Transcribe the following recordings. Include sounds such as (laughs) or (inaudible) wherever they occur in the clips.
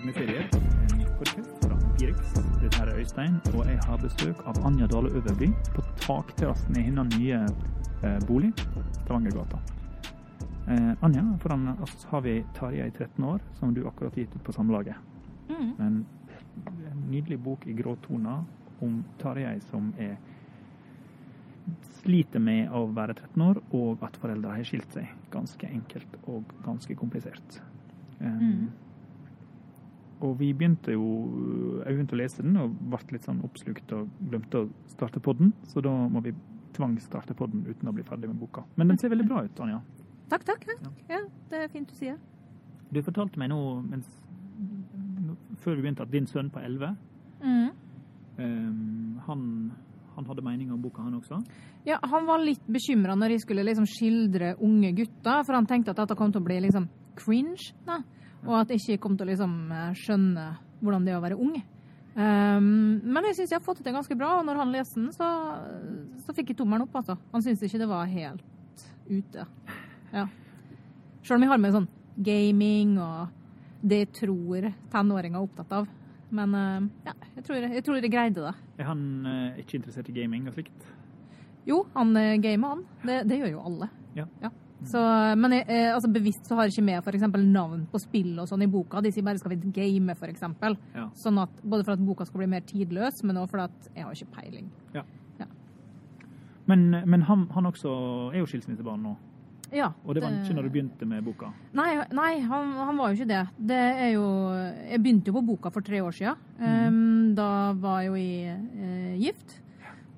Tegneserier, fra Pirix. Dette her er Øystein, og jeg har besøk av Anja Dale Øverby på takterrassen i hennes nye eh, bolig, Stavangergata. Eh, Anja, foran oss har vi Tarjei, 13 år, som du akkurat har gitt ut på Samlaget. Mm. En, en nydelig bok i grå toner om Tarjei som er sliter med å være 13 år, og at foreldre har skilt seg. Ganske enkelt og ganske komplisert. Um, Mm. Og vi begynte jo Jeg begynte å lese den og ble litt sånn oppslukt og glemte å starte podden, så da må vi tvangstarte podden uten å bli ferdig med boka. Men den ser veldig bra ut, Anja. Takk, takk. Ja. ja, det er fint du sier. Du fortalte meg nå mens, før vi begynte at din sønn på 11 Mm. um, han, han hadde mening om boka, han også? Ja, han var litt bekymra når jeg skulle liksom skildre unge gutter, for han tenkte at dette kom til å bli liksom cringe, da. Og at jeg ikke kom til å liksom eh, skjønne hvordan det er å være ung. Um, men jeg syns jeg har fått det til ganske bra, og når han leste den, så, så fikk jeg tommelen opp, altså. Han syntes ikke det var helt ute. Ja. Sjøl om jeg har med sånn gaming og det jeg tror tenåringer er opptatt av. Men uh, ja, jeg tror, jeg tror jeg greide det. Er han uh, ikke interessert i gaming og slikt? Jo, han uh, gamer, han. Det, det gjør jo alle. Ja. Så, men jeg, eh, altså bevisst så har jeg ikke med for eksempel navn på spill og sånn i boka. De sier bare skal vi game, eksempel. Ja. Sånn at, både for at boka skal bli mer tidløs, men også for at jeg har ikke peiling. Men, men han, han også er jo skilsmissebarn nå, Ja. og det var ikke når du begynte med boka. Nei, nei han, han var jo ikke det. Det er jo Jeg begynte jo på boka for tre år siden. Um, da var jeg jo i uh, gift.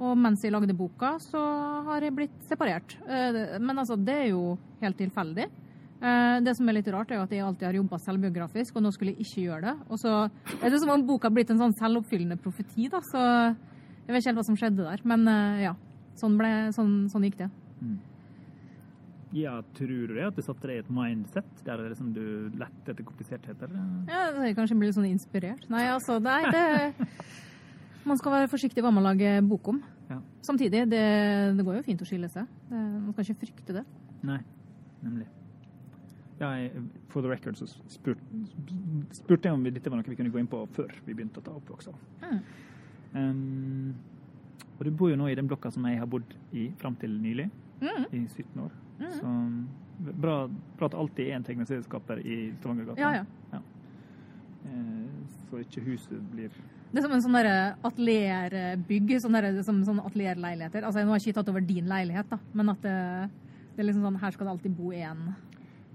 Og mens jeg lagde boka, så har jeg blitt separert. Eh, men altså, det er jo helt tilfeldig. Eh, det som er litt rart, er jo at jeg alltid har jobba selvbiografisk, og nå skulle jeg ikke gjøre det. Og så er det som om boka har blitt en sånn selvoppfyllende profeti, da. Så jeg vet ikke helt hva som skjedde der. Men eh, ja. Sånn, ble, sånn, sånn gikk det. Ja, tror du det? At du satte deg i et mindset der liksom du lette etter kompliserthet? Ja, jeg kanskje blir litt sånn inspirert. Nei, altså, nei, det Man skal være forsiktig hva man lager bok om. Ja. Samtidig, det, det går jo fint å skille seg. Det, man skal ikke frykte det. Nei, nemlig. Ja, jeg, for the record så spurt, spurte jeg om dette var noe vi kunne gå inn på før vi begynte å ta opp også. Mm. Um, og du bor jo nå i den blokka som jeg har bodd i fram til nylig, Mm. i 17 år. Så bra, bra at alltid er en tegneserieskaper i Stavangergata. Ja, ja. Eh, så ikke huset blir Det er som en sånn atelierbygg, sånn sånne atelierleiligheter. Altså, nå har jeg ikke tatt over din leilighet, da, men at det, det er liksom sånn Her skal det alltid bo én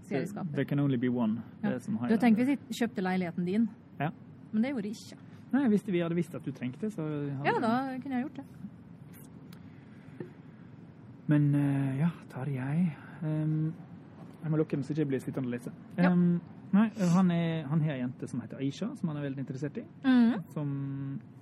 serieskaper. There can only be one. Ja. Det som har- Du tenker hvis jeg kjøpte leiligheten din, Ja. men det gjorde jeg ikke. Nei, hvis vi hadde visst at du trengte så hadde Ja, da kunne jeg gjort det. Men eh, ja, Tarjei um, Jeg må lukke den så ikke jeg blir sittende og lese. Ja. Nei, han, er, han har ei jente som heter Aisha, som han er veldig interessert i. Mm. Som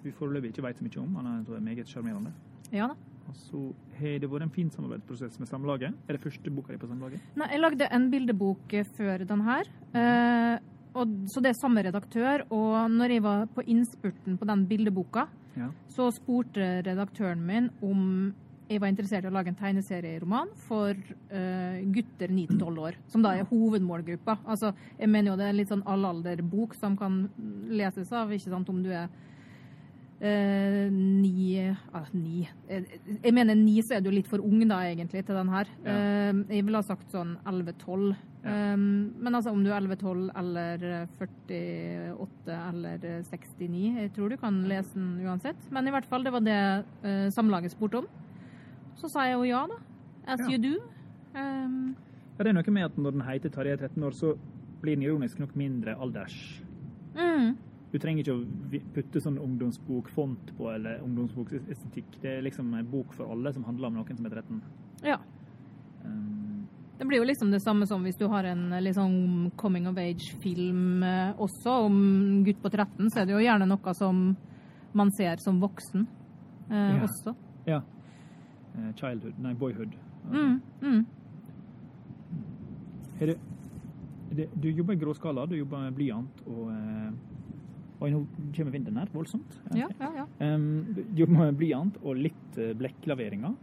vi foreløpig ikke vet så mye om. Han er tror jeg, meget sjarmerende. Ja da. Og så har det vært en fin samarbeidsprosess med Samlaget. Er det første boka di på Samlaget? Nei, jeg lagde en bildebok eh, før den her. Eh, og, så det er samme redaktør. Og når jeg var på innspurten på den bildeboka, Ja. så spurte redaktøren min om jeg var interessert i å lage en tegneserieroman for uh, gutter 9-12 år. Som da er hovedmålgruppa. Altså, jeg mener jo det er en litt sånn allalderbok som kan leses av, ikke sant, om du er uh, ni ah, Ni Jeg, Jeg mener ni, så er du litt for ung da, egentlig, til den her. Ja. Uh, jeg ville ha sagt sånn 11-12. Ja. Um, men altså om du er 11-12 eller 48 eller 69, jeg tror du kan lese den uansett. Men i hvert fall, det var det Samlaget spurte om. Så sa jeg jo ja, da. As Ja. you do. Um, ja, det er noe med at når den heter Tarjei 13 år, så blir den ironisk nok mindre alders. mm, Du trenger ikke å putte sånn ungdomsbokfont på, eller ungdomsbokestetikk. Det er liksom en bok for alle som handler om noen som er 13. ja. Um, Det blir jo liksom det samme som hvis du har en sånn coming of age-film eh, også om gutt på 13, så er det jo gjerne noe som man ser som voksen eh, Ja. også. ja. Eh, Childhood, nei, boyhood. Mm, mm. Er det, er det, du jobber i gråskala, du jobber med blyant og eh, Oi, nå kommer vinden her, voldsomt. Ja, ja, ja. Um, du jobber med blyant og litt uh, blekklaveringer.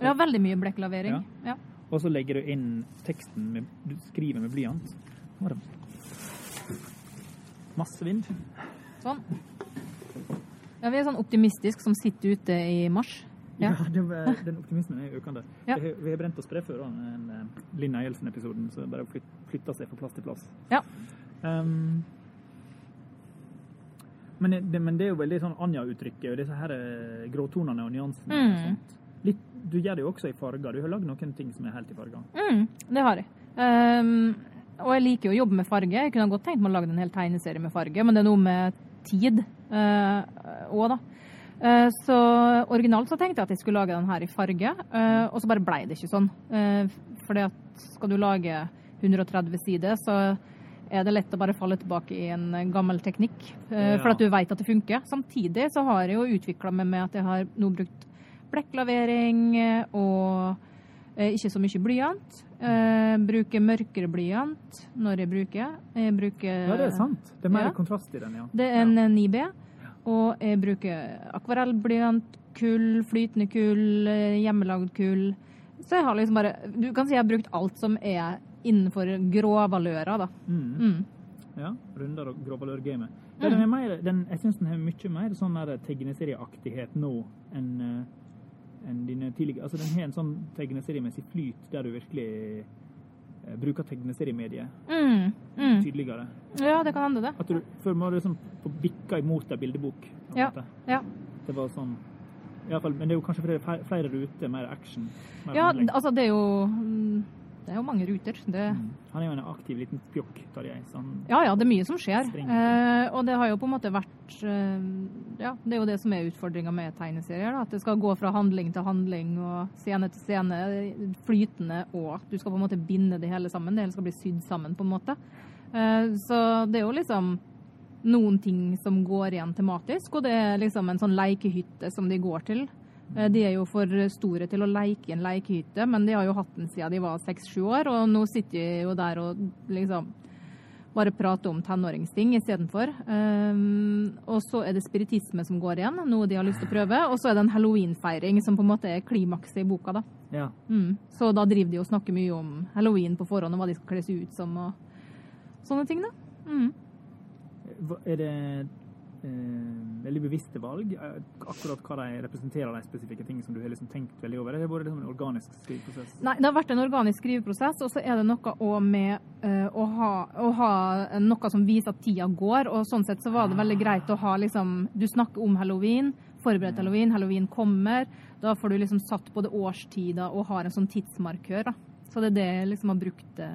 Ja, veldig mye blekklavering. Ja. Og så legger du inn teksten med, du skriver med blyant. Masse vind. Sånn. Ja, vi er sånn optimistisk som sitter ute i mars. Ja, det den optimismen er økende. (laughs) Ja. Vi, har, vi har brent oss det før, den eh, Linn Eielsen-episoden, så det bare flyt, flytta seg fra plass til plass. Ja. Um, men, det, men det er jo veldig sånn Anja-uttrykket og disse her eh, gråtonene og nyansene. og Mm. sånt. Litt, du gjør det jo også i farger. Du har lagd noen ting som er helt i farger. Mm, det har jeg. Um, og jeg liker jo å jobbe med farge. Jeg kunne godt tenkt meg å lage en hel tegneserie med farge, men det er noe med tid òg, da. Eh, så originalt så tenkte jeg at jeg skulle lage den her i farge, eh, og så bare blei det ikke sånn. for fordi at skal du lage 130 sider, så er det lett å bare falle tilbake i en gammel teknikk. eh, Ja. For at du vet at det funker. Samtidig så har jeg jo utvikla meg med at jeg har nå brukt blekklavering eh, og eh, ikke så mye blyant. Eh, bruker mørkere blyant når jeg bruker. Jeg bruker Ja, det er sant. Det er mer ja. kontrast i den, ja. Det er en ja. 9B. Og jeg bruker akvarellblyant, kull, flytende kull, eh, hjemmelagd kull. Så jeg har liksom bare Du kan si jeg har brukt alt som er innenfor gråvalører, da. Mm. Mm. Ja, Runder og gråvalørgamet. Ja, den er mer, den, jeg syns den har mye mer sånn tegneserieaktighet nå enn eh, enn dine tidligere Altså, den har en sånn tegneseriemessig flyt der du virkelig eh, bruker tegneseriemediet Mm. Mm. tydeligere. Ja, det kan hende, det. At du Før må du liksom på bikka imot ei bildebok. på Ja. Ja. Det var sånn i alle fall, Men det er jo kanskje flere, flere ruter, mer action. Mer Ja, handling. altså det er jo mm, Det er jo mange ruter. Det, Mm. Han er jo en aktiv liten pjokk, Tarjei. Ja ja, det er mye som skjer. Eh, og det har jo på en måte vært eh, Ja, det er jo det som er utfordringa med tegneserier. Da, at det skal gå fra handling til handling og scene til scene, flytende, og du skal på en måte binde det hele sammen. Det hele skal bli sydd sammen, på en måte. Eh, så det er jo liksom noen ting som går igjen tematisk, og det er liksom en sånn leikehytte som de går til. Eh, De er jo for store til å leke i en leikehytte, men de har jo hatt den siden de var seks-sju år, og nå sitter de jo der og liksom bare prater om tenåringsting istedenfor. Um, og så er det spiritisme som går igjen, noe de har lyst til å prøve. Og så er det en halloweenfeiring som på en måte er klimakset i boka, da. Ja. Mm. Så da driver de og snakker mye om halloween på forhånd, og hva de skal kle seg ut som, og sånne ting, da. Mm. Er det eh, veldig bevisste valg? Eh, Akkurat hva de representerer, de spesifikke tingene som du har liksom tenkt veldig over? Det har vært liksom en organisk skriveprosess? Nei, det har vært en organisk skriveprosess, og så er det noe òg med eh, å, ha, å ha noe som viser at tida går. Og sånn sett så var det veldig greit å ha liksom Du snakker om halloween, forberedt halloween, halloween kommer. Da får du liksom satt både årstider og har en sånn tidsmarkør, da. Så det er det jeg liksom har brukt det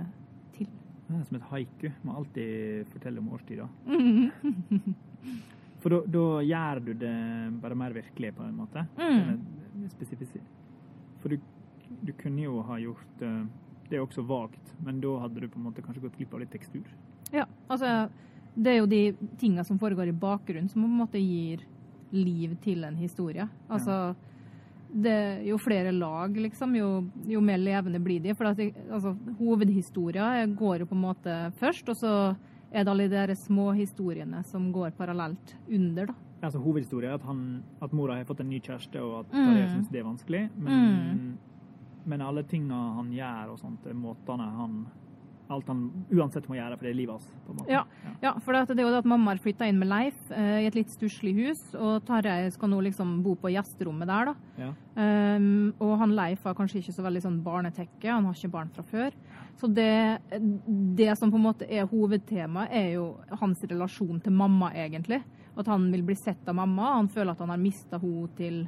til. Det er som et haiku. Må alltid fortelle om årstida. (laughs) For da- da gjør du det bare mer virkelig, på en måte? Mm. For du, du kunne jo ha gjort eh, Det er også vagt, men da hadde du på en måte kanskje gått glipp av litt tekstur? Ja, altså Det er jo de tinga som foregår i bakgrunnen som på en måte gir liv til en historie. Altså det, Jo flere lag, liksom, jo, jo mer levende blir de. For altså, hovedhistoria går jo på en måte først, og så er det alle de små historiene som går parallelt under, da. Altså Hovedhistorien er at, han, at mora har fått en ny kjæreste, og at Mm. Tarjei syns det er vanskelig. Men, men alle tinga han gjør og sånt, måtene han Alt han uansett må gjøre, for det er livet hans. på en måte. Ja, ja for det, det er jo det at mamma har flytta inn med Leif eh, i et litt stusslig hus, og Tarjei skal nå liksom bo på gjesterommet der, da. Ja. Um, og han Leif har kanskje ikke så veldig sånn barnetekke, han har ikke barn fra før. Så det, det som på en måte er hovedtemaet, er jo hans relasjon til mamma, egentlig. At han vil bli sett av mamma, han føler at han har mista henne til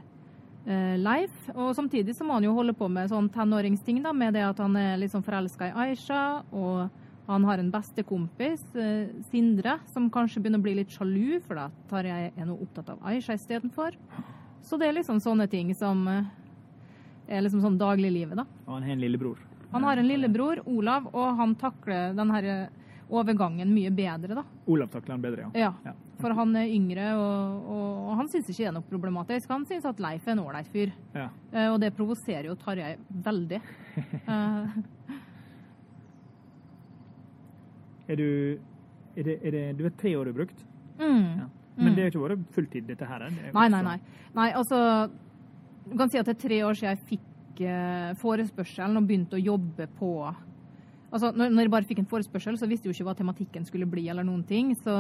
eh, Leif. Og samtidig så må han jo holde på med sånn tenåringsting, da, med det at han er sånn forelska i Aisha, og han har en bestekompis, eh, Sindre, som kanskje begynner å bli litt sjalu, for da Tarjei er nå opptatt av Aisha istedenfor. Så det er liksom sånne ting som eh, er liksom sånn dagliglivet, da. Og han har en lillebror. Han har en lillebror, Olav, og han takler den her eh, overgangen mye bedre, da. Olav takler han bedre, ja. Ja, for han er yngre, og, og, han syns ikke det er noe problematisk. Han syns at Leif er en ålreit fyr, ja. Eh, og det provoserer jo Tarjei veldig. (laughs) Eh, Er du er det, er det, Du er tre år du har brukt? mm. Ja. Men det har ikke vært fulltid, dette her? det Nei, nei, nei. Nei, altså Du kan si at det er tre år siden jeg fikk forespørselen og begynte å jobbe på Altså, når jeg bare fikk en forespørsel, så visste jeg jo ikke hva tematikken skulle bli, eller noen ting. Så,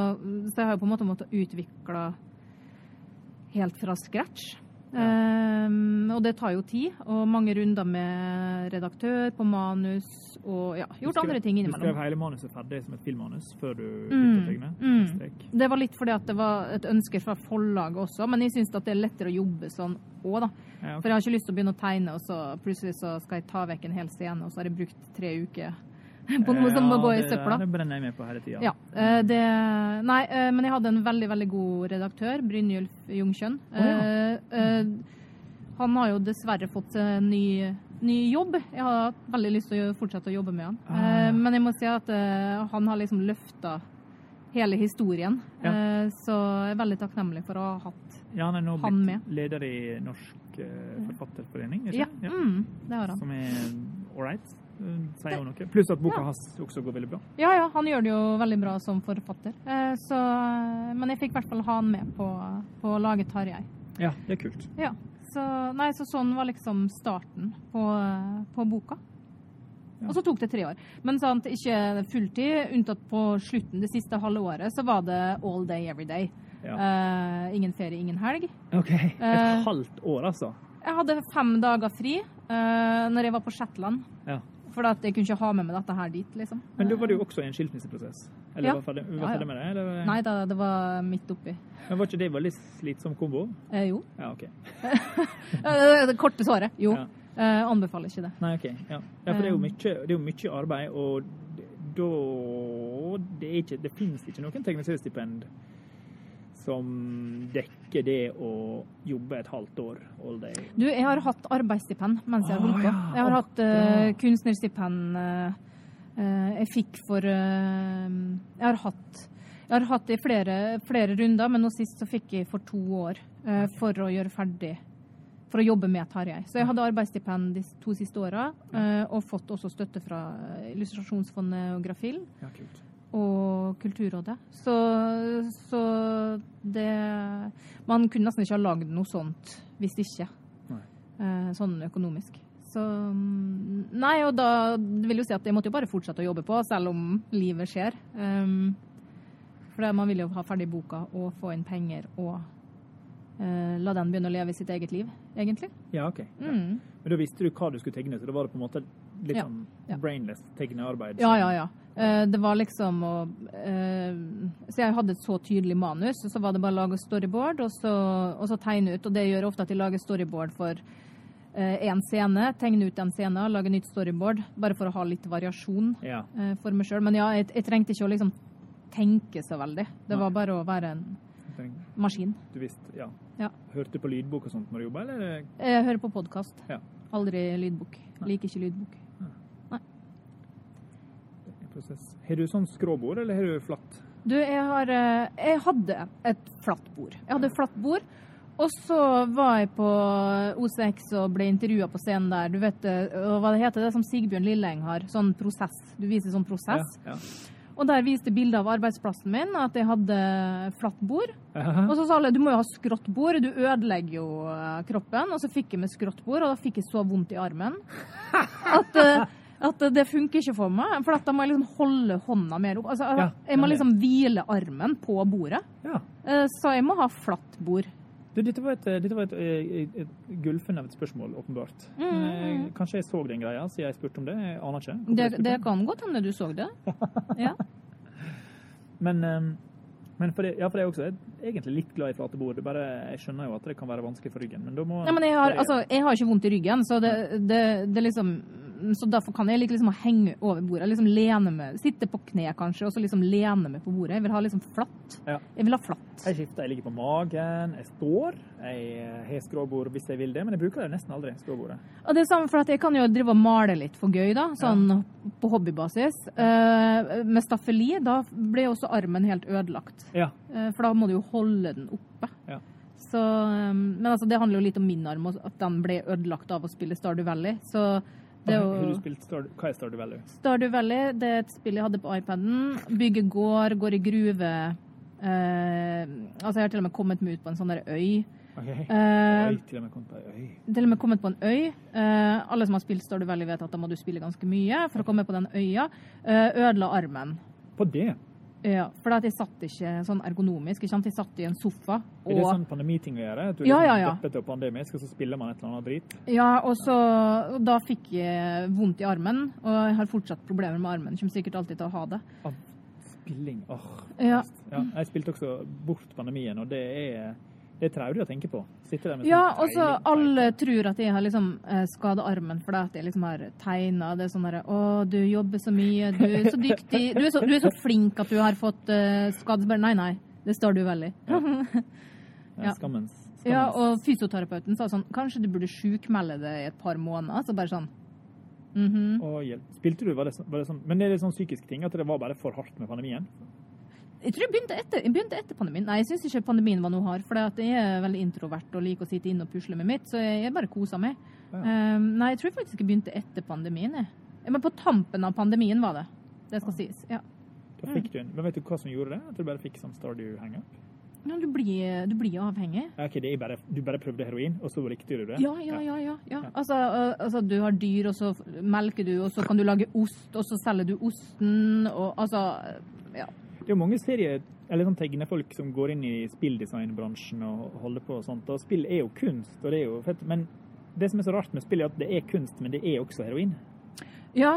så jeg har jo på en måte måttet utvikle helt fra scratch. Ehm, og det tar jo tid, og mange runder med redaktør på manus, og ja, gjort skrev- andre ting innimellom. Du skrev hele manuset ferdig som et filmmanus før du Mm, begynte å tegne? mm. Det var litt fordi at det var et ønske fra forlaget også, men jeg syns det er lettere å jobbe sånn òg, da. Ja, okay. For jeg har ikke lyst til å begynne å tegne, og så plutselig så skal jeg ta vekk en hel scene, og så har jeg brukt tre uker (laughs) på noe som må gå i søpla. Det brenner jeg med på hele tida. Ja, eh, det Nei, eh, men jeg hadde en veldig, veldig god redaktør, Brynjulf Jungkjønn. Oh, ja. Eh, Han har jo dessverre fått en ny, ny jobb. Jeg har hatt veldig lyst til å fortsette å jobbe med han. Ah. Men jeg må si at han har liksom løfta hele historien. Ja. Så jeg er veldig takknemlig for å ha hatt Ja, han er nå Han blitt med. leder i Norsk Forfatterforening, ikke Ja? Ja. mm, det har han. Som er ålreit, sier jo noe. Pluss at boka Ja. hans også går veldig bra. Ja, ja, han gjør det jo veldig bra som forfatter. Eh, Så, men jeg fikk i hvert fall ha han med på, på å lage Tarjei. Ja, det er kult. Ja. Så, nei, så sånn var liksom starten på, på boka. Ja. Og så tok det tre år. Men sant, ikke fulltid, unntatt på slutten det siste halve året, så var det all day, every day. Ja. Uh, ingen ferie, ingen helg. OK. Et uh, halvt år, altså. Jeg hadde fem dager fri uh, når jeg var på Shetland. Ja. For at jeg kunne ikke ha med meg dette her dit, liksom. Men da var jo også i en skilsmisseprosess. Eller Ja. var ferdig, var ferdig med det? Eller? Nei da, det var midt oppi. Men var ikke det veldig slitsom kombo? Eh, jo. Ja, OK. (laughs) Eh, det korte svaret. Jo. Ja. Eh, anbefaler ikke det. Nei, OK. Ja, ja for det er jo Um. mye, det er jo mye arbeid, og da Det, ikke, det finnes ikke noen tegneseriestipend som dekker det å jobbe et halvt år all day. Du, jeg har hatt arbeidsstipend mens jeg har holdt på. Jeg har hatt uh, kunstnerstipend eh, jeg fikk for uh, Jeg har hatt jeg har hatt det i flere, flere runder, men nå sist så fikk jeg for to år uh, for å gjøre ferdig For å jobbe med Tarjei. Så jeg hadde arbeidsstipend de to siste åra, uh, og fått også støtte fra Illustrasjonsfondet og Grafil Ja, kult. Og Kulturrådet. Så, så det Man kunne nesten ikke ha lagd noe sånt hvis ikke. Eh, sånn økonomisk. Så mm, Nei, og da vil jo si at jeg måtte jo bare fortsette å jobbe på, selv om livet skjer. Um, for man vil jo ha ferdig boka og få inn penger og uh, la den begynne å leve sitt eget liv, egentlig. Ja, OK. Ja. Mm. Men da visste du hva du skulle tegne, så da var det på en måte litt Ja, sånn brainless tegnearbeid? Ja, ja, ja. Eh, Det var liksom å eh, Så jeg hadde et så tydelig manus, og så var det bare å lage storyboard og så, og så tegne ut. Og det gjør ofte at jeg lager storyboard for én scene, tegne ut den scenen, lage nytt storyboard. Bare for å ha litt variasjon Ja. eh, for meg sjøl. Men ja, jeg, jeg trengte ikke å liksom tenke så veldig. Det Nei. var bare å være en maskin. Du visste, ja. Ja. Hørte på lydbok og sånt når du jobba, eller? Jeg hører på podkast. Ja. Aldri lydbok. Nei. Liker ikke lydbok. Prosess. Har du sånn skråbord, eller har du flatt? Du, jeg, har, eh, jeg hadde et flatt bord. Jeg hadde flatt bord, og så var jeg på OCX og ble intervjua på scenen der. Du vet eh, hva det heter, det som Sigbjørn Lilleng har, sånn prosess. Du viser sånn prosess. Ja. ja. Og der viste bilde av arbeidsplassen min, at jeg hadde flatt bord. Aha. Og så sa alle du må jo ha skrått bord, du ødelegger jo eh, kroppen. Og så fikk jeg med skrått bord, og da fikk jeg så vondt i armen (laughs) at, eh, at det funker ikke for meg. For at da må jeg liksom holde hånda mer opp. Altså, Ja, jeg må liksom hvile armen på bordet. Ja. Eh, Så jeg må ha flatt bord. Du, dette var et, dette var et, et, et et spørsmål, åpenbart. Mm, mm, mm. Eh, Kanskje jeg så den greia siden jeg spurte om det. Jeg aner ikke. Det, jeg det kan godt hende du så det. (laughs) Ja. Men, eh, men for det, ja, for jeg er også egentlig litt glad i flate bord. Er Bare, jeg skjønner jo at det kan være vanskelig for ryggen, men da må ja men jeg har, altså, jeg har ikke vondt i ryggen, så det, det, det liksom så derfor kan jeg like liksom henge over bordet. liksom lene meg, Sitte på kne kanskje, og så liksom lene meg på bordet. Jeg vil ha liksom flatt. Ja. Jeg vil ha flatt. Jeg skifter, jeg ligger på magen, jeg står. Jeg har skråbord hvis jeg vil det, men jeg bruker det nesten aldri. skråbordet. Og det er samme for at jeg kan jo drive og male litt for gøy, da, sånn på hobbybasis. Eh, med staffeli, da ble også armen helt ødelagt. Ja. Eh, for da må du jo holde den oppe. Ja. Så, eh, men altså, det handler jo litt om min arm, at den ble ødelagt av å spille Stardew Valley. Så det er Har du spilt Star, hva er Stardew Valley? Stardew Valley, det er et spill jeg hadde på iPaden. Bygge gård, går i gruve. Eh, altså, jeg har til og med kommet meg ut på en sånn der øy. Ok. Eh, Oi, til og med kommet på en øy. til og med kommet på en øy. Eh, alle som har spilt Stardew Valley, vet at da må du spille ganske mye for å komme på den øya. Eh, ødela armen. På det? Ja, for at jeg satt ikke sånn ergonomisk. Ikke sant? Jeg satt i en sofa. Er det sånn pandemiting å gjøre? At du Ja, liksom ja, ja. døppet og pandemisk, og så spiller man et eller annet drit? ja, og så og Da fikk jeg vondt i armen, og jeg har fortsatt problemer med armen. Kommer sikkert alltid til å ha det. Av spilling? Åh. Ja. ja. Jeg spilte også bort pandemien, og det er, det er traurig å tenke på. Ja, sånn og så tegning. alle tror at jeg har liksom eh, skada armen fordi at jeg liksom har tegna. Det er sånn derre Å, du jobber så mye, du er så dyktig. Du er så, du er så flink at du har fått uh, skadesbarn. Nei, nei. Det står du veldig. (laughs) Er ja. Skammens. skammens. Ja, og fysioterapeuten sa sånn Kanskje du burde sjukmelde det i et par måneder. Så bare sånn Mm -hmm. Og hjelp. Spilte du, var det, sånn- var det sånn Men det er litt sånn psykisk ting, at det var bare for hardt med pandemien? Jeg tror jeg begynte etter, jeg begynte etter pandemien. Nei, jeg syns ikke pandemien var noe hard. For jeg er veldig introvert og liker å sitte inne og pusle med mitt, så jeg, bare koser meg. Ja. Um, nei, jeg tror faktisk jeg begynte etter pandemien. Jeg. Men på tampen av pandemien var det. Det skal sies. Ja. Da fikk du en, men vet du hva som gjorde det? At du bare fikk sånn Stardew hang-up? Ja, du, blir, du blir avhengig. Ok, det er bare, du bare prøvde heroin, og så likte du det? Ja, ja, ja. ja, ja. Altså, øh, altså, du har dyr, og så melker du, og så kan du lage ost, og så selger du osten, og altså Ja. Det er jo mange serier, eller sånn tegnefolk som går inn i spilldesignbransjen og holder på og sånt, og spill er jo kunst, og det er jo fett, men det som er så rart med spill er at det er kunst, men det er også heroin. Ja,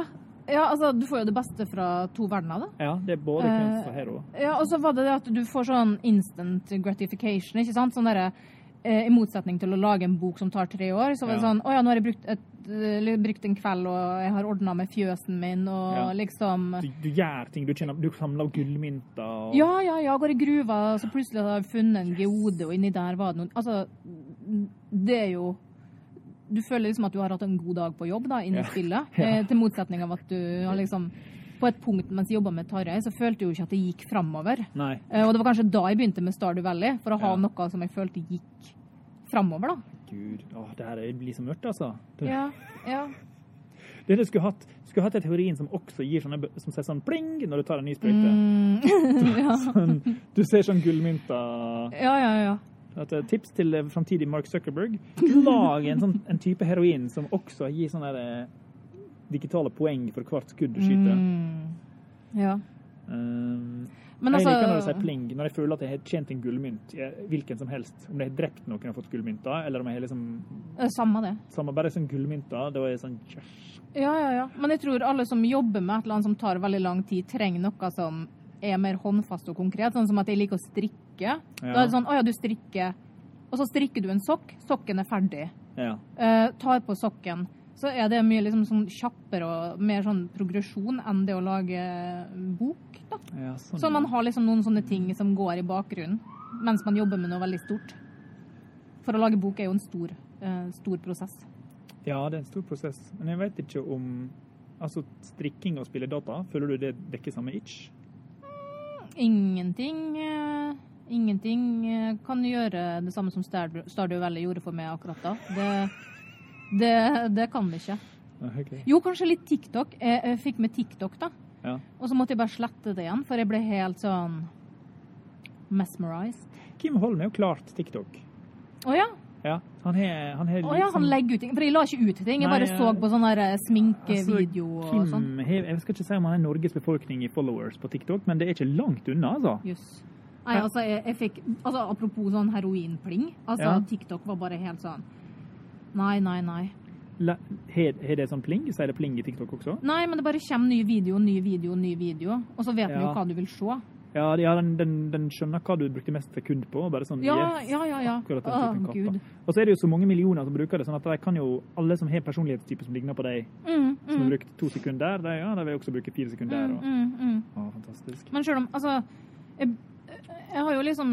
ja, altså, du får jo det beste fra to verdener, da. Ja, det er både Eh, kunst og hero. Ja, og så var det det at du får sånn instant gratification, ikke sant? Sånn derre eh, I motsetning til å lage en bok som tar tre år, så var det Ja. sånn Å ja, nå har jeg brukt, et, eh, brukt en kveld, og jeg har ordna med fjøsen min, og Ja. liksom Du, du gjør ting, du, kjenner, du samler gullmynter og Ja, ja, ja, går i gruva, så plutselig har jeg funnet en geode, og inni der var det noen Altså, det er jo Du føler liksom at du har hatt en god dag på jobb da, inni Ja. spillet, (laughs) eh, til motsetning av at du har liksom På et punkt mens jeg jobba med Tarjei, så følte jeg jo ikke at det gikk framover. Nei. Eh, Og det var kanskje da jeg begynte med Stardew Valley, for å ha Ja. noe som jeg følte gikk framover, da. Gud, åh, det her er- blir så mørkt, altså. Ja, ja. (laughs) det du skulle hatt, skulle hatt et heroin som også gir sånne, som sier sånn pling når du tar en ny sprøyte. Mm, (laughs) ja. (laughs) Sånn, du ser sånn gullmynter. ja, ja, ja. At, eh, tips til eh, framtidig Mark Zuckerberg. Lag en, sånn, en type heroin som også gir sånn der, eh, digitale poeng for hvert skudd du skyter. Mm, ja. Um, Men jeg altså liker når du sier pling, når jeg føler at jeg har tjent en gullmynt, hvilken som helst. Om jeg har drept noen og fått gullmynter, eller om jeg har liksom Samme det. samme, bare sånn gullmynter, da er jeg sånn yes. Ja, ja, ja. Men jeg tror alle som jobber med et eller annet som tar veldig lang tid, trenger noe som er mer håndfast og konkret. Sånn som at jeg liker å strikke. Da er det sånn Å ja, du strikker. Og så strikker du en sokk. Sokken er ferdig. Ja. Uh, tar på sokken. Så er det mye liksom sånn kjappere og mer sånn progresjon enn det å lage bok, da. ja sånn. Så man har liksom noen sånne ting som går i bakgrunnen mens man jobber med noe veldig stort. For å lage bok er jo en stor, eh, stor prosess. Ja, det er en stor prosess. Men jeg vet ikke om Altså, strikking og spille data, føler du det dekker samme itch? Ingenting eh, Ingenting eh, kan gjøre det samme som Stardew Valley gjorde for meg akkurat da. Det, det, det kan vi ikke. Okay. Jo, kanskje litt TikTok. Jeg, jeg fikk med TikTok, da. Ja. Og så måtte jeg bare slette det igjen, for jeg ble helt sånn mesmerized. Kim Holm er jo klart TikTok. Å ja. Ja, han har han har Å ja, han legger ut ting. For jeg la ikke ut ting. Jeg bare Nei, så eh, på sånn sminkevideo altså, og sånn. Jeg skal ikke si om han er Norges befolkning i followers på TikTok, men det er ikke langt unna, altså. Yes. Nei, altså, jeg, jeg fikk altså, Apropos sånn heroinpling. Altså, Ja. TikTok var bare helt sånn Nei, nei, nei. Har det sånn pling? Sier det pling i TikTok også? Nei, men det bare kommer ny video, ny video, ny video. Og så vet vi jo hva du vil se. Ja, ja den, den, den skjønner hva du brukte mest sekund på. Bare sånn, Ja, yes, ja, ja. ja. akkurat den typen gud. Og så er det jo så mange millioner som bruker det, sånn at de kan jo, alle som har personlighetstyper som ligner på deg, Mm, som har mm, brukt to sekunder der, de, ja, de vil også bruke fire sekunder der. mm, Og, mm, mm. å, fantastisk. Men sjøl om Altså, jeg, har jo liksom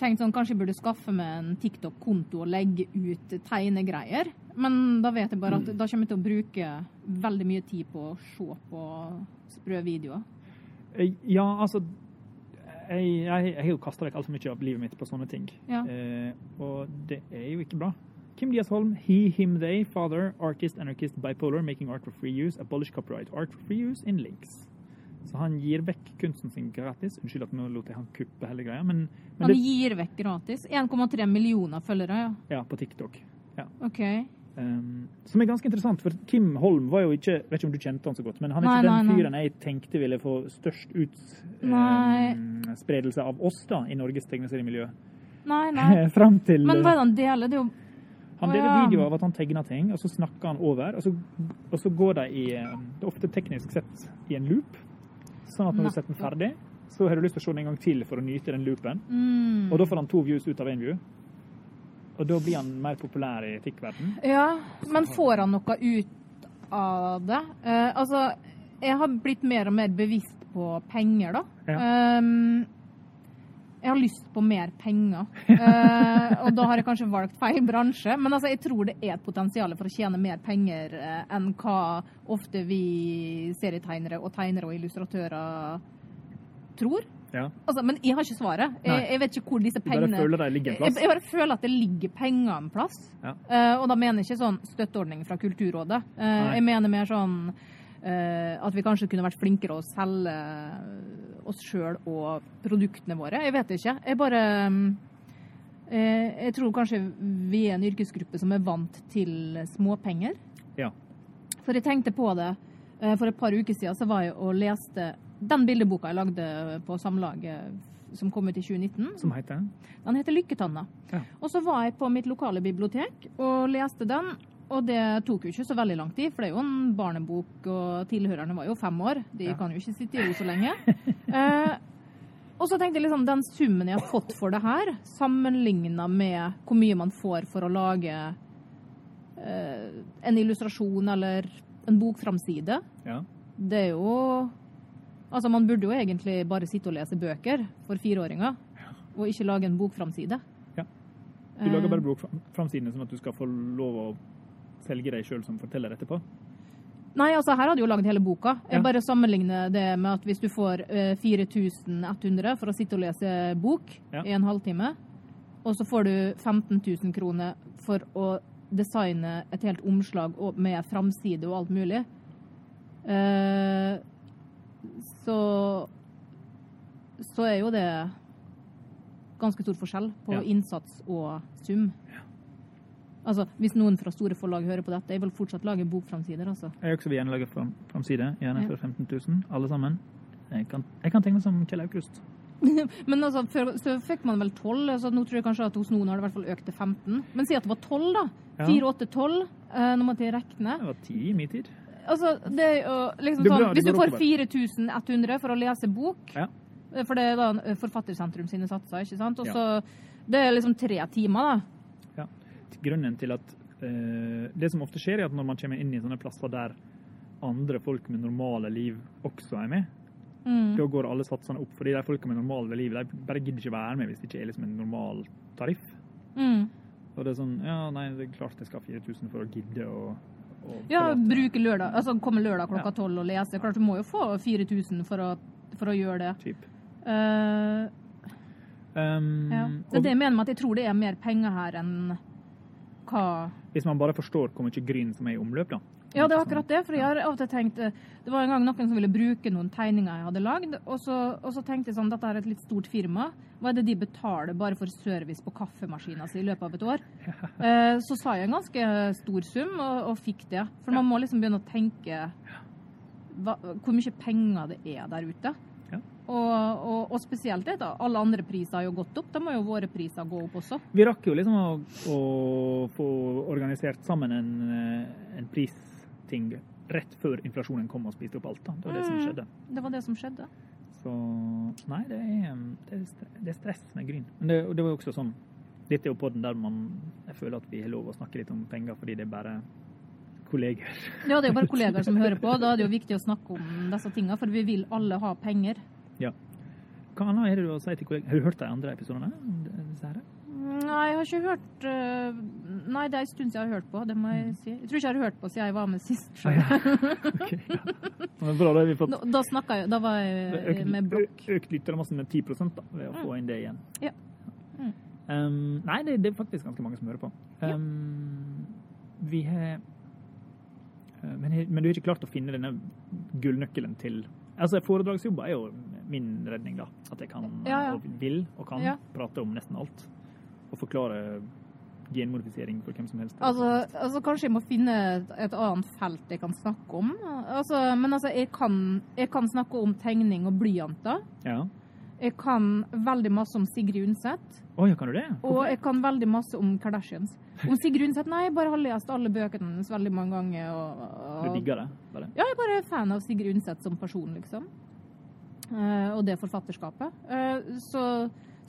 tenkt sånn Kanskje jeg burde skaffe meg en TikTok-konto og legge ut tegnegreier. Men da vet jeg bare at da kommer jeg til å bruke veldig mye tid på å se på sprø videoer. Eh, Ja, altså Jeg, jeg, jeg har jo kasta vekk altfor mye av livet mitt på sånne ting. Ja. Eh, og det er jo ikke bra. Kim Dias Holm, he, him, they, father, artist, anarchist, bipolar, making art for free use, abolish copyright, art for free use in links. Så han gir vekk kunsten sin gratis. Unnskyld at nå lot han kuppe hele greia, men, men Han det, gir vekk gratis. 1,3 millioner følgere, ja. ja, på TikTok. Ja. OK. Um, som er ganske interessant, for Kim Holm var jo ikke Vet ikke om du kjente han så godt, men han er Nei, ikke den nei. fyren jeg tenkte ville få størst utspredelse um, av oss da, i Norges tegneseriemiljø. Nei, (laughs) nei. Fram til Men hva er det han deler? Det er jo Han deler ja. video av at han tegner ting, og så snakker han over. Og så, og så går de i eh, Det er ofte teknisk sett i en loop. Sånn at når du setter den ferdig, så har du lyst til å se den en gang til for å nyte den loopen. mm. Og da får han to views ut av én view. Og da blir han mer populær i etikkverdenen. Ja, men får han noe ut av det? Eh, altså, jeg har blitt mer og mer bevisst på penger, da. Ehm, jeg har lyst på mer penger. Eh, og da har jeg kanskje valgt feil bransje. Men altså, jeg tror det er et potensial for å tjene mer penger eh, enn hva ofte vi serietegnere og tegnere og illustratører tror. Ja. Altså, men jeg har ikke svaret. Jeg, jeg vet ikke hvor disse pengene Du bare føler de jeg, jeg bare føler at det ligger penger en plass. Ja. Eh, og da mener jeg ikke sånn støtteordning fra Kulturrådet. Eh, jeg mener mer sånn eh, at vi kanskje kunne vært flinkere å selge oss sjøl og produktene våre. Jeg vet ikke. Jeg bare mm, eh, Jeg tror kanskje vi er en yrkesgruppe som er vant til småpenger. Ja. For jeg tenkte på det eh, for et par uker siden, så var jeg og leste den bildeboka jeg lagde på Samlaget som kom ut i 2019. Som heter Den heter Lykketanna. Ja. Og så var jeg på mitt lokale bibliotek og leste den. Og det tok jo ikke så veldig lang tid, for det er jo en barnebok, og tilhørerne var jo fem år. De Ja. kan jo ikke sitte i ro så lenge. (laughs) eh, og så tenkte jeg liksom, den summen jeg har fått for det her, sammenligna med hvor mye man får for å lage eh, en illustrasjon eller en bokframside, Ja. det er jo Altså, man burde jo egentlig bare sitte og lese bøker for fireåringer, og ikke lage en bokframside. Ja. Du lager Eh, bare bokframsidene sånn at du skal få lov å selge deg sjøl som forteller etterpå? Nei, altså her hadde jeg jo lagd hele boka. Jeg bare sammenligner det med at hvis du får eh, 4100 for å sitte og lese bok Ja. i en halvtime, og så får du 15 000 kroner for å designe et helt omslag med framside og alt mulig, eh, så så er jo det ganske stor forskjell på Ja. innsats og sum. Altså, Hvis noen fra store forlag hører på dette, jeg vil fortsatt lage bokframsider. altså. Jeg også vil gjerne lage fram, framside. Gjerne for 15 000, alle sammen. Jeg kan, jeg kan tegne som Kjell Aukrust. (laughs) Men altså, før så fikk man vel 12, altså, nå tror jeg kanskje at hos noen har det i hvert fall økt til 15. Men si at det var 12, da. Ja. 4, 8, 12, eh, når man til regne. Det var ti i min tid. Altså, det er jo liksom sånn, Hvis du får 4100 for å lese bok, Ja. eh, for det er da eh, Forfattersentrum sine satser, ikke sant, og så Det er liksom tre timer, da. Ja. Grunnen til at eh, Det som ofte skjer, er at når man kommer inn i sånne plasser der andre folk med normale liv også er med, Mm. da går alle satsene opp. Fordi de folka med normale liv de bare gidder ikke være med hvis det ikke er liksom en normal tariff. Mm. Og det er sånn Ja, nei, det er klart jeg skal ha 4000 for å gidde å Ja, bruke lørdag, altså komme lørdag klokka Ja. tolv og lese. Klart du må jo få 4000 for å, for å gjøre det. Typ. Uh, Um, ja. Det er det jeg mener med at jeg tror det er mer penger her enn hva Hvis man bare forstår hvor mye gryn som er i omløp, da. Ja, det er akkurat det. For jeg har av og til tenkt eh, Det var en gang noen som ville bruke noen tegninger jeg hadde lagd, og så, og så tenkte jeg sånn Dette er et litt stort firma. Hva er det de betaler bare for service på kaffemaskina si i løpet av et år? (laughs) Eh, så sa jeg en ganske stor sum, og, og fikk det. For man må liksom begynne å tenke hva, hvor mye penger det er der ute. Og, og, og spesielt det, da. Alle andre priser har jo gått opp. Da må jo våre priser gå opp også. Vi rakk jo liksom å, å få organisert sammen en, eh, en pristing rett før inflasjonen kom og spiste opp alt. da. Det var det som Mm. skjedde. Det var det som skjedde. Så nei, det er, det er, stress med gryn. Men det, det var jo også sånn Dette er jo podden der man Jeg føler at vi har lov å snakke litt om penger fordi det er bare kolleger. Ja, det er jo bare (laughs) kollegaer som hører på. Da er det jo viktig å snakke om disse tingene, for vi vil alle ha penger. Ja. Hva annet det du har å si til kollegaer? Har du hørt de andre episodene? Nei, jeg har ikke hørt øh, Nei, det er en stund siden jeg har hørt på, det må jeg si. Jeg tror ikke jeg har hørt på siden jeg var med sist. Ah, ja. Okay, ja. (laughs) Bra, da har vi fått Da, da snakka jeg Da var jeg økt, med blokk. økt lyttermassen med 10 da, ved å få inn det igjen. Ja. Mm. Um, nei, det, det er faktisk ganske mange som hører på. Um, vi har uh, men, men du har ikke klart å finne denne gullnøkkelen til Altså, Foredragsjobber er jo min redning, da. At jeg kan Ja, ja. og vil og kan Ja. prate om nesten alt. Og forklare genmodifisering for hvem som helst. Altså, altså kanskje jeg må finne et, et annet felt jeg kan snakke om. Altså, men altså, jeg kan, jeg kan snakke om tegning og blyanter. Ja. Jeg kan veldig masse om Sigrid Undset. Oh, ja, kan du det? Og jeg kan veldig masse om Kardashians. Om Sigrid Undset Nei, jeg bare har lest alle bøkene hennes veldig mange ganger. Og, Du digger det? Bare. ja, jeg bare er fan av Sigrid Undset som person, liksom. Uh, og det forfatterskapet. Uh, så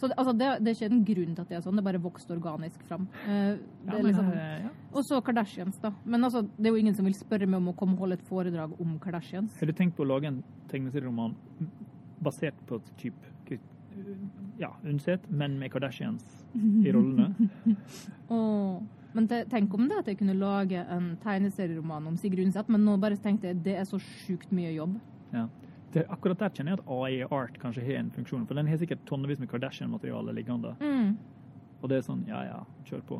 så altså det, det er ikke en grunn til at det er sånn, det bare vokste organisk fram. Uh, Ja, liksom, ja. og så Kardashians, da. Men altså, det er jo ingen som vil spørre meg om å komme og holde et foredrag om Kardashians. Har du tenkt på å lage en tegneserieroman basert på et type ja, Undset, men med Kardashians i (laughs) rollene? oh. men te, tenk om det at jeg kunne lage en tegneserieroman om Sigrid Undset, men nå bare tenkte jeg det er så sjukt mye jobb. Ja. Det, akkurat der kjenner jeg at AI Art kanskje har en funksjon, for den har sikkert tonnevis med Kardashian-materiale liggende. Mm. Og det er sånn, ja ja, kjør på.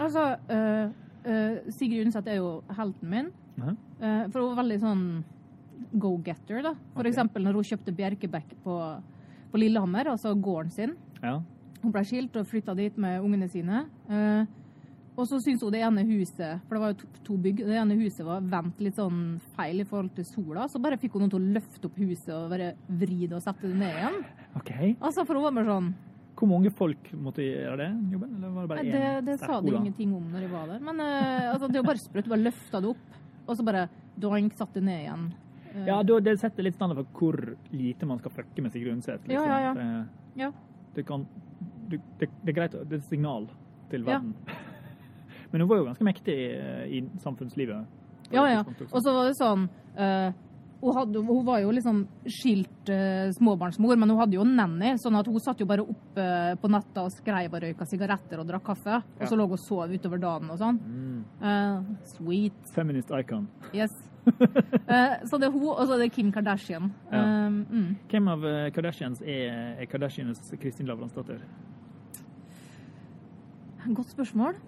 Altså, uh, uh, Sigrid Undset er jo helten min, Mhm. øh, for hun var veldig sånn go-getter, da. For okay. eksempel når hun kjøpte Bjerkebekk på, på Lillehammer, altså gården sin. Ja. Hun ble skilt og flytta dit med ungene sine. Eh, og så syntes hun det ene huset, for det var jo to, to bygg, det ene huset var vendt litt sånn feil i forhold til sola. Så bare fikk hun noen til å løfte opp huset og bare vri det og sette det ned igjen. OK. Altså, for hun var bare sånn Hvor mange folk måtte gjøre det? jobben? Eller var det bare én? Det, det sa de ingenting om når de var der. Men eh, altså, det var bare sprøtt. Du bare løfta det opp, og så bare doink, satt det ned igjen. Eh, Ja, det setter litt standard for hvor lite man skal fucke med seg Undset. Liksom. Ja, ja, ja. Det, Ja. det, kan, det, det, det er greit, det er et signal til verden. (laughs) Men hun var jo ganske mektig i, i samfunnslivet. Ja, ja. Og så var det sånn uh, hun, hadde, hun var jo liksom skilt uh, småbarnsmor, men hun hadde jo nanny, sånn at hun satt jo bare oppe på natta og skreiv og røyka sigaretter og drakk kaffe. Og Ja. så lå hun og sov utover dagen og sånn. Mm. Eh, sweet. Feminist icon. Yes. (laughs) Eh, så det er hun, og så er det Kim Kardashian. Ja. Eh, mm. Hvem av eh, Kardashians er, er Kardashianes Kristin Lavransdatter? Godt spørsmål.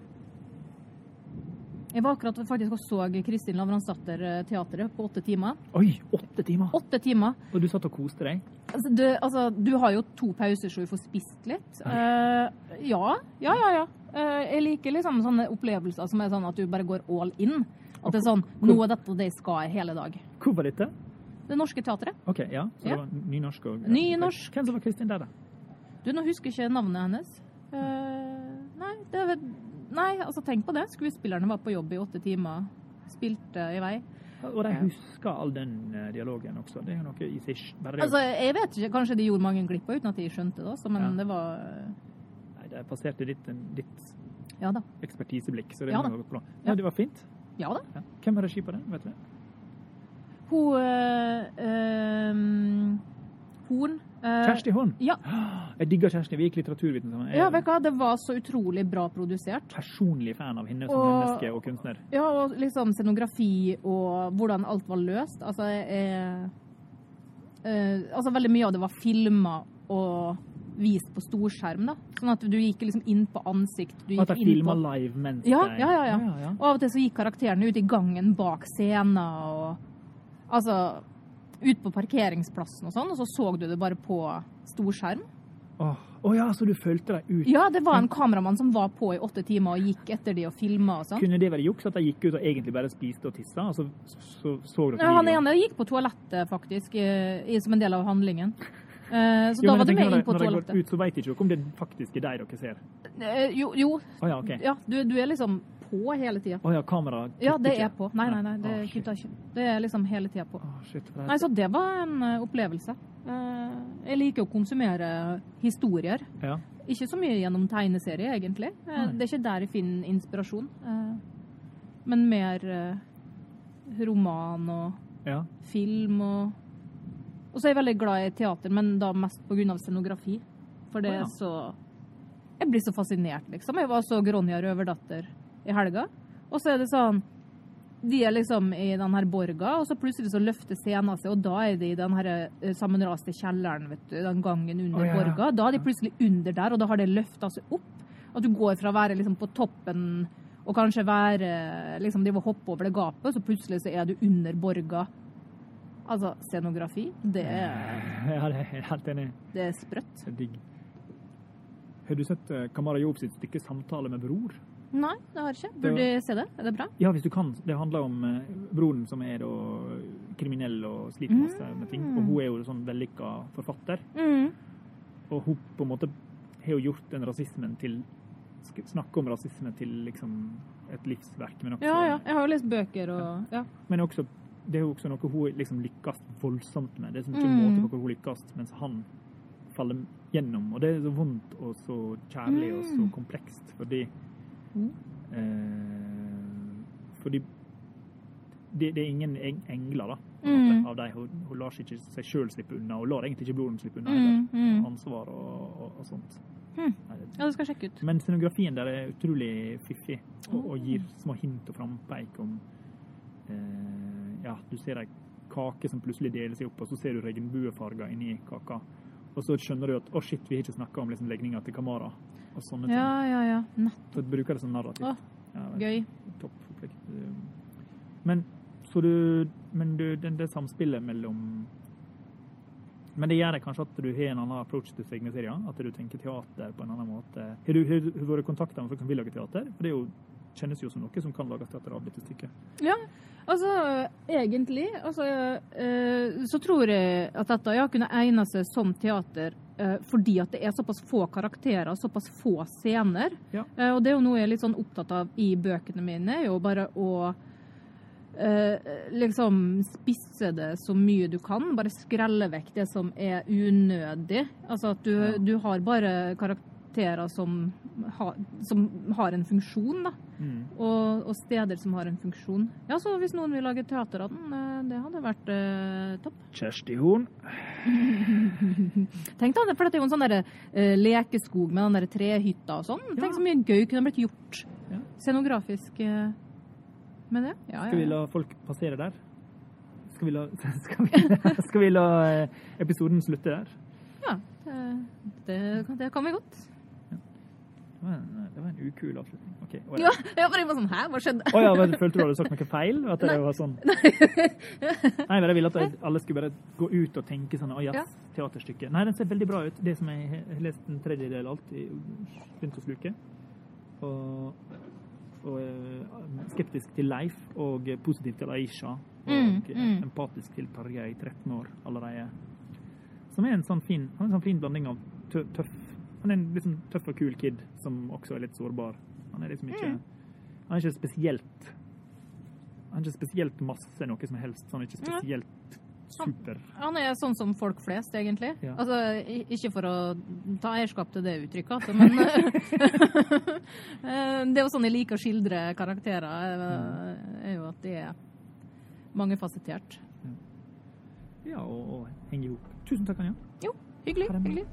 Jeg var akkurat faktisk og så Kristin Lavransdatter-teatret på åtte timer. Oi, åtte timer! Åtte timer! Og du satt og koste deg? Altså, du, altså, du har jo to pauser så du får spist litt. Uh, ja, ja, ja. ja. Uh, jeg liker liksom sånne opplevelser som er sånn at du bare går all in. At det er sånn Nå er dette det jeg skal hele dag. Hvor var dette? Det Norske Teatret. OK, ja. Så det var nynorsk og Nynorsk. Hvem som var Kristin der, da? Du, nå husker jeg ikke navnet hennes. Uh, nei, det er vel Nei, altså tenk på det. Skuespillerne var på jobb i åtte timer. Spilte i vei. Og de husker all den eh, dialogen også. Det er jo noe i seg Altså, jeg vet ikke, Kanskje de gjorde mange glipper uten at de skjønte det også, men Ja. det var Nei, det passerte ditt, ditt Ja ekspertiseblikk, så det Ja. Ja, det var fint. Ja da. Ja. Hvem har regi på det? Vet du det? Hun øh, øh, Horn. eh, Kjersti Horn. Ja. (gasps) Jeg digger Kjersti. Vi gikk litteraturviten sammen. Jeg Ja, vet du hva, det var så utrolig bra produsert. personlig fan av henne som Og- menneske og kunstner. Ja, og liksom scenografi og hvordan alt var løst. Altså, jeg jeg, Altså, veldig mye av det var filma og vist på storskjerm, da. Sånn at du gikk liksom inn på ansikt. Du gikk at inn filma på live mens Ja, ja, ja, ja. ja. Og av og til så gikk karakterene ut i gangen bak scenen og Altså ut på parkeringsplassen og sånn, og så så du det bare på storskjerm. Å oh. oh, ja, så du fulgte deg ut? Ja, det var en kameramann som var på i åtte timer og gikk etter de og filma og sånn. Kunne det være juks at de gikk ut og egentlig bare spiste og tissa, og så så, så dere Ja, han ene gikk på toalettet, faktisk, i, som en del av handlingen. Eh, så Jo, da var det med inn på de- Når jeg går ut, så vet jeg ikke om det faktisk er deg dere ser. Eh, jo, jo, Oh, ja, okay. ja, du, du er liksom på hele tida. Å ja, kamera Ja, det er på. Nei, nei, nei, det oh, kutter ikke. Det er liksom hele tida på. Shit, er... Nei, så det var en eh, opplevelse. Jeg liker å konsumere historier. ja. Ikke så mye gjennom tegneserie, egentlig. Nei. det er ikke der jeg finner inspirasjon. Men mer roman og ja. film og Og så er jeg veldig glad i teater, men da mest pga. scenografi. For det ja. er så Jeg blir så fascinert, liksom. Jeg var så Gronja Røverdatter i helga, og så er det sånn de er liksom i den her borga, og så plutselig så løfter scenen seg, og da er de i den her eh, sammenraste kjelleren, vet du, den gangen under oh, ja, ja. borga. Da er de plutselig under der, og da har det løfta seg opp. At du går fra å være liksom på toppen og kanskje være liksom de hoppe over det gapet, så plutselig så er du under borga. Altså, scenografi, det er, (laughs) Ja, det er helt enig. det er sprøtt. Det er digg. Har du sett eh, Kamara Job sitt stykke 'Samtale med bror'? Nei, det har jeg ikke. Burde jeg se det? Er det bra? Ja, hvis du kan. Det handler om eh, broren som er da kriminell og sliter masse med ting. Og hun er jo sånn vellykka forfatter. Mm. Og hun på en måte har jo gjort den rasismen til Snakke om rasisme til liksom et livsverk, men også, Ja, ja. Jeg har jo lest bøker og Ja. Men også, det er jo også noe hun liksom lykkes voldsomt med. Det er så mye Mm. måte på hvor hun lykkes, mens han faller gjennom. Og det er så vondt og så kjærlig og så Mm. komplekst, fordi Mm. eh, Fordi det, det er ingen engler, da. Mm. Av de. Hun, hun lar ikke seg sjøl slippe unna, og lar egentlig ikke broren slippe unna Mm, heller. mm. Ansvar og, og, og sånt. Hmm. Ja, det skal sjekke ut. men scenografien der er utrolig fiffig, og, og gir små hint og frampeik om eh, Ja, du ser ei kake som plutselig deler seg opp, og så ser du regnbuefarger inni kaka. Og så skjønner du at å shit, vi har ikke snakka om liksom, legninga til Kamara. Og sånne ting. Ja, ja, ja. Så du bruker det som narrativt. Åh, Ja, Gøy. Topp opplegg. Men så du Men du, det, det samspillet mellom Men det gjør det kanskje at du har en annen approach til tegneserier? At du tenker teater på en annen måte? Har du, har du vært kontakt med folk som vil lage teater? For det er jo, kjennes jo som noe som kan lages teater av dette stykket. Ja, altså egentlig altså, eh, så tror jeg at dette ja, kunne egne seg som teater eh, fordi at det er såpass få karakterer, såpass få scener. Ja. Eh, og det er jo noe jeg er litt sånn opptatt av i bøkene mine, er jo bare å eh, liksom spisse det så mye du kan. Bare skrelle vekk det som er unødig. Altså at du, Ja. du har bare karakterer som, har- som har en funksjon, da. Mm. Og, og steder som har en funksjon. Ja, så hvis noen vil lage teater av den, eh, det hadde vært eh, topp. (laughs) Kjersti Horn. Tenk da, for dette er jo en sånn der, eh, lekeskog med den der trehytta og sånn. Ja. Tenk så mye gøy kunne blitt gjort Ja. scenografisk eh, med det. Ja, Skal vi la folk passere der? Skal vi la, (laughs) skal vi, skal vi la eh, episoden slutte der? ja det, det, kan- det kan vi godt. Det var en, det var en ukul avslutning. Ok, å Ja, jeg bare var sånn, hæ, hva skjedde? Å ja, men følte du hadde sagt noe feil? At det var sånn (laughs) Nei, men jeg ville at alle skulle bare gå ut og tenke sånn Å ja, Ja. teaterstykke. Nei, den ser veldig bra ut. Det som jeg har lest en tredjedel alt i begynt å sluke. Og, og eh, skeptisk til Leif og positiv til Aisha. Og Mm, mm. empatisk til Tarjei, 13 år allerede. Som er en sånn fin, en sånn fin blanding av tø tøff Han er en liksom tøff og kul kid som også er litt sårbar. Han er liksom ikke Mm. Han er ikke spesielt Han er ikke spesielt masse noe som helst. Så han er ikke spesielt super. Han er sånn som folk flest, egentlig. Ja. Altså, ikke for å ta eierskap til det uttrykket, altså, men (laughs) eh, Det er jo sånn jeg liker å skildre karakterer, eh, er jo at de er mangefasettert. Ja, og, og henger i hop. Tusen takk, Anja. Jo, hyggelig. Hyggelig.